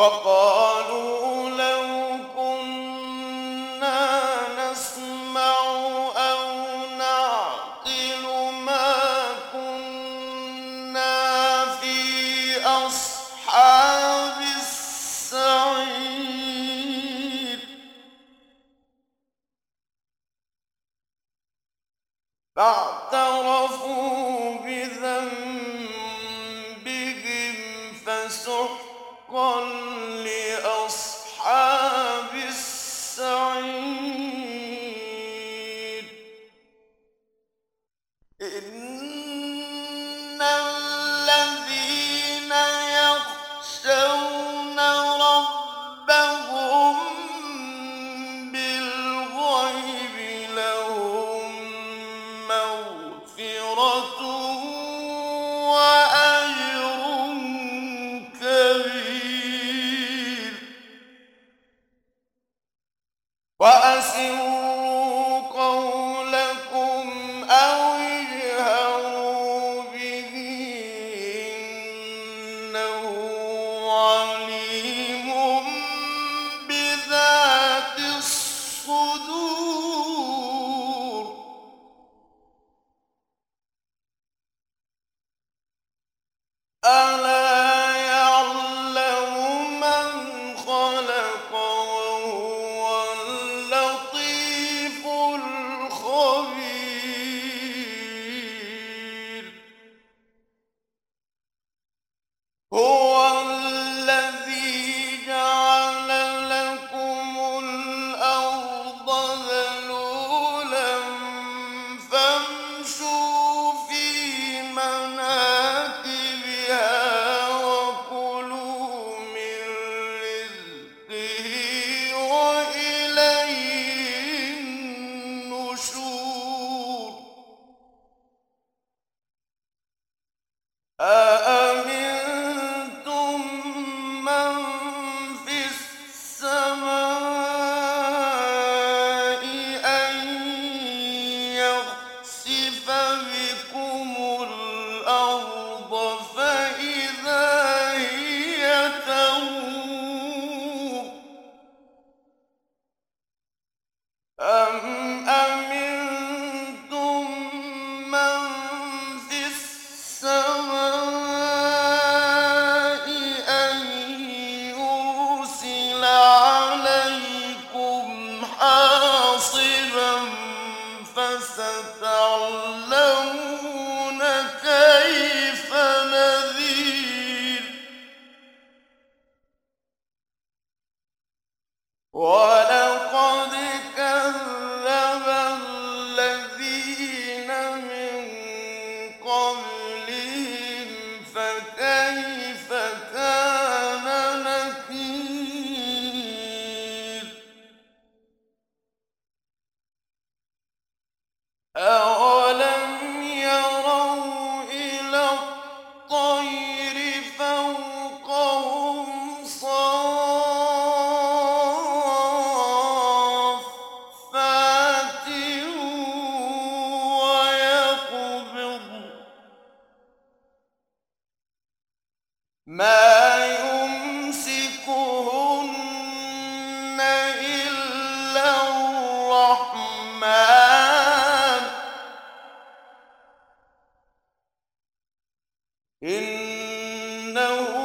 وقال ألا إنه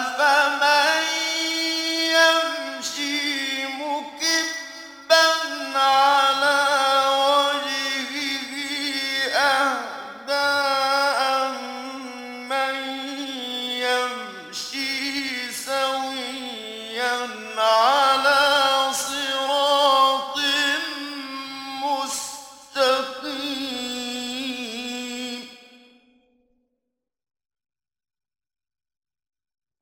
fé.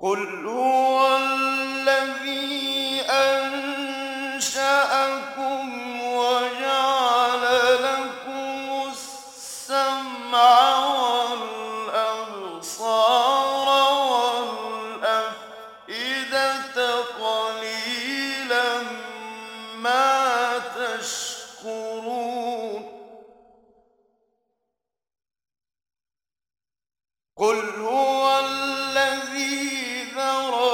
قل هو الذي أنشأكم وجعل لكم السمع والأبصار والأفئدة قليلا ما تشكرون. قل هو الذي ذرأ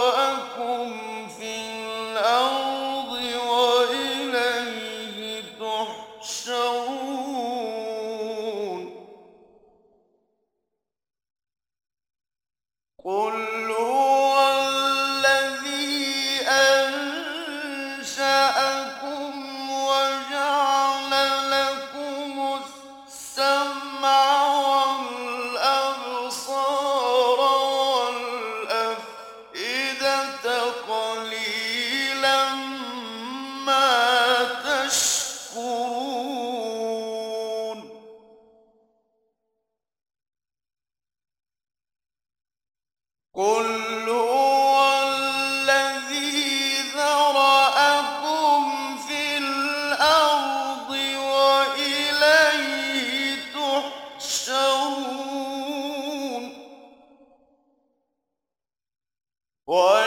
我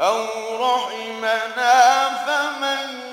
أو رحمنا فمن